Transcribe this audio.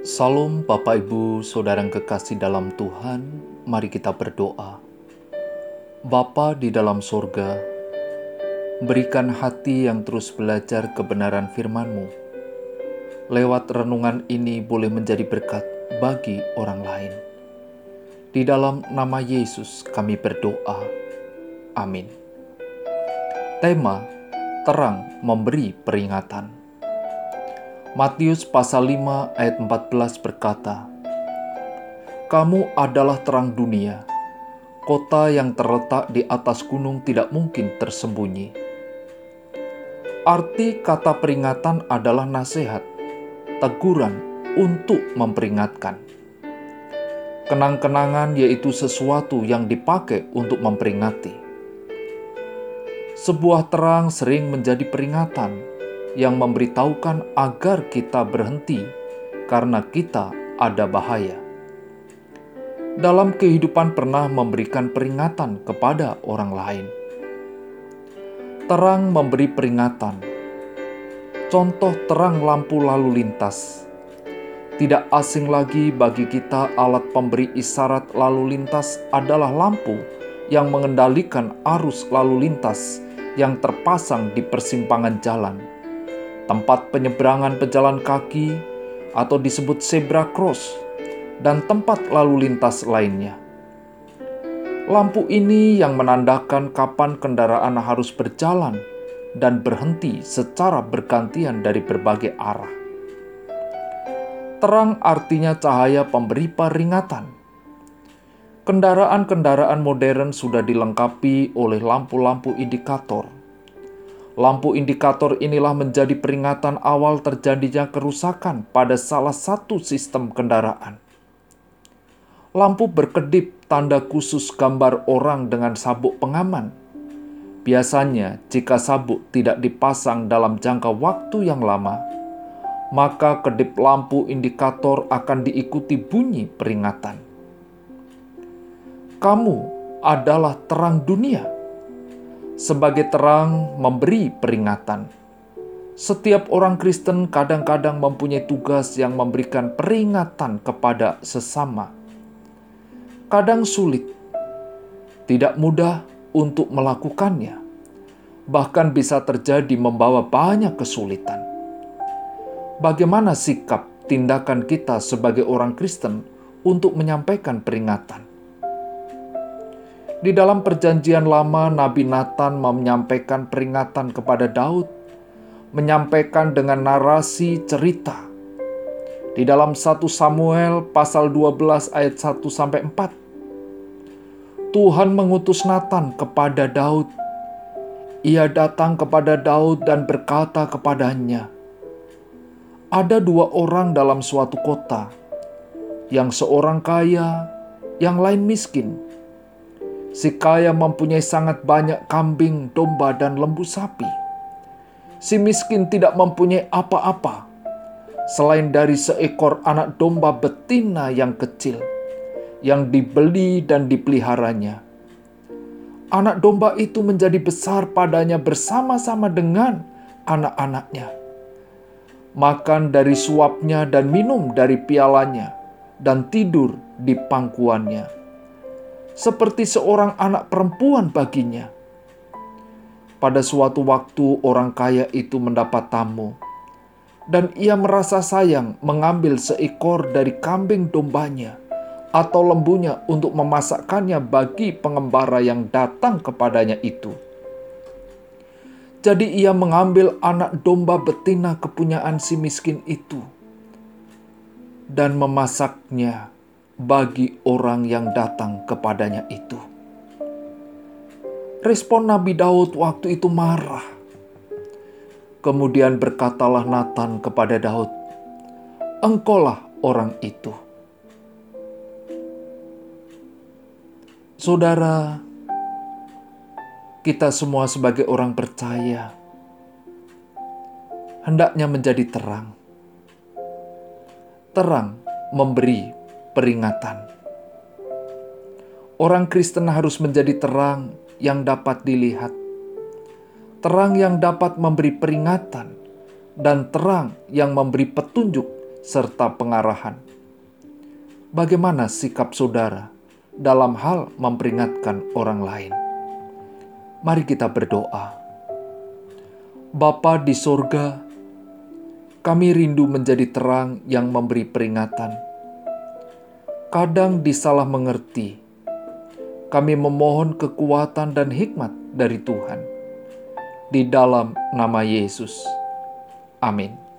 Salam Bapak Ibu Saudara yang kekasih dalam Tuhan, mari kita berdoa. Bapa di dalam sorga, berikan hati yang terus belajar kebenaran firman-Mu. Lewat renungan ini boleh menjadi berkat bagi orang lain. Di dalam nama Yesus kami berdoa. Amin. Tema Terang Memberi Peringatan Matius pasal 5 ayat 14 berkata, Kamu adalah terang dunia. Kota yang terletak di atas gunung tidak mungkin tersembunyi. Arti kata peringatan adalah nasihat, teguran untuk memperingatkan. Kenang-kenangan yaitu sesuatu yang dipakai untuk memperingati. Sebuah terang sering menjadi peringatan yang memberitahukan agar kita berhenti karena kita ada bahaya. Dalam kehidupan pernah memberikan peringatan kepada orang lain. Terang memberi peringatan. Contoh terang lampu lalu lintas. Tidak asing lagi bagi kita alat pemberi isyarat lalu lintas adalah lampu yang mengendalikan arus lalu lintas yang terpasang di persimpangan jalan tempat penyeberangan pejalan kaki atau disebut zebra cross, dan tempat lalu lintas lainnya. Lampu ini yang menandakan kapan kendaraan harus berjalan dan berhenti secara bergantian dari berbagai arah. Terang artinya cahaya pemberi peringatan. Kendaraan-kendaraan modern sudah dilengkapi oleh lampu-lampu indikator Lampu indikator inilah menjadi peringatan awal terjadinya kerusakan pada salah satu sistem kendaraan. Lampu berkedip tanda khusus gambar orang dengan sabuk pengaman. Biasanya, jika sabuk tidak dipasang dalam jangka waktu yang lama, maka kedip lampu indikator akan diikuti bunyi peringatan. Kamu adalah terang dunia sebagai terang memberi peringatan. Setiap orang Kristen kadang-kadang mempunyai tugas yang memberikan peringatan kepada sesama. Kadang sulit, tidak mudah untuk melakukannya, bahkan bisa terjadi membawa banyak kesulitan. Bagaimana sikap tindakan kita sebagai orang Kristen untuk menyampaikan peringatan? Di dalam Perjanjian Lama, Nabi Nathan menyampaikan peringatan kepada Daud, menyampaikan dengan narasi cerita. Di dalam 1 Samuel pasal 12 ayat 1 sampai 4. Tuhan mengutus Nathan kepada Daud. Ia datang kepada Daud dan berkata kepadanya, "Ada dua orang dalam suatu kota, yang seorang kaya, yang lain miskin." Si kaya mempunyai sangat banyak kambing, domba, dan lembu sapi. Si miskin tidak mempunyai apa-apa selain dari seekor anak domba betina yang kecil yang dibeli dan dipeliharanya. Anak domba itu menjadi besar padanya bersama-sama dengan anak-anaknya. Makan dari suapnya dan minum dari pialanya, dan tidur di pangkuannya seperti seorang anak perempuan baginya. Pada suatu waktu, orang kaya itu mendapat tamu, dan ia merasa sayang mengambil seekor dari kambing dombanya atau lembunya untuk memasakkannya bagi pengembara yang datang kepadanya itu. Jadi, ia mengambil anak domba betina kepunyaan si miskin itu dan memasaknya bagi orang yang datang kepadanya itu. Respon Nabi Daud waktu itu marah. Kemudian berkatalah Nathan kepada Daud, "Engkaulah orang itu." Saudara, kita semua sebagai orang percaya hendaknya menjadi terang. Terang memberi peringatan. Orang Kristen harus menjadi terang yang dapat dilihat, terang yang dapat memberi peringatan, dan terang yang memberi petunjuk serta pengarahan. Bagaimana sikap saudara dalam hal memperingatkan orang lain? Mari kita berdoa. Bapa di sorga, kami rindu menjadi terang yang memberi peringatan. Kadang disalah mengerti, kami memohon kekuatan dan hikmat dari Tuhan. Di dalam nama Yesus. Amin.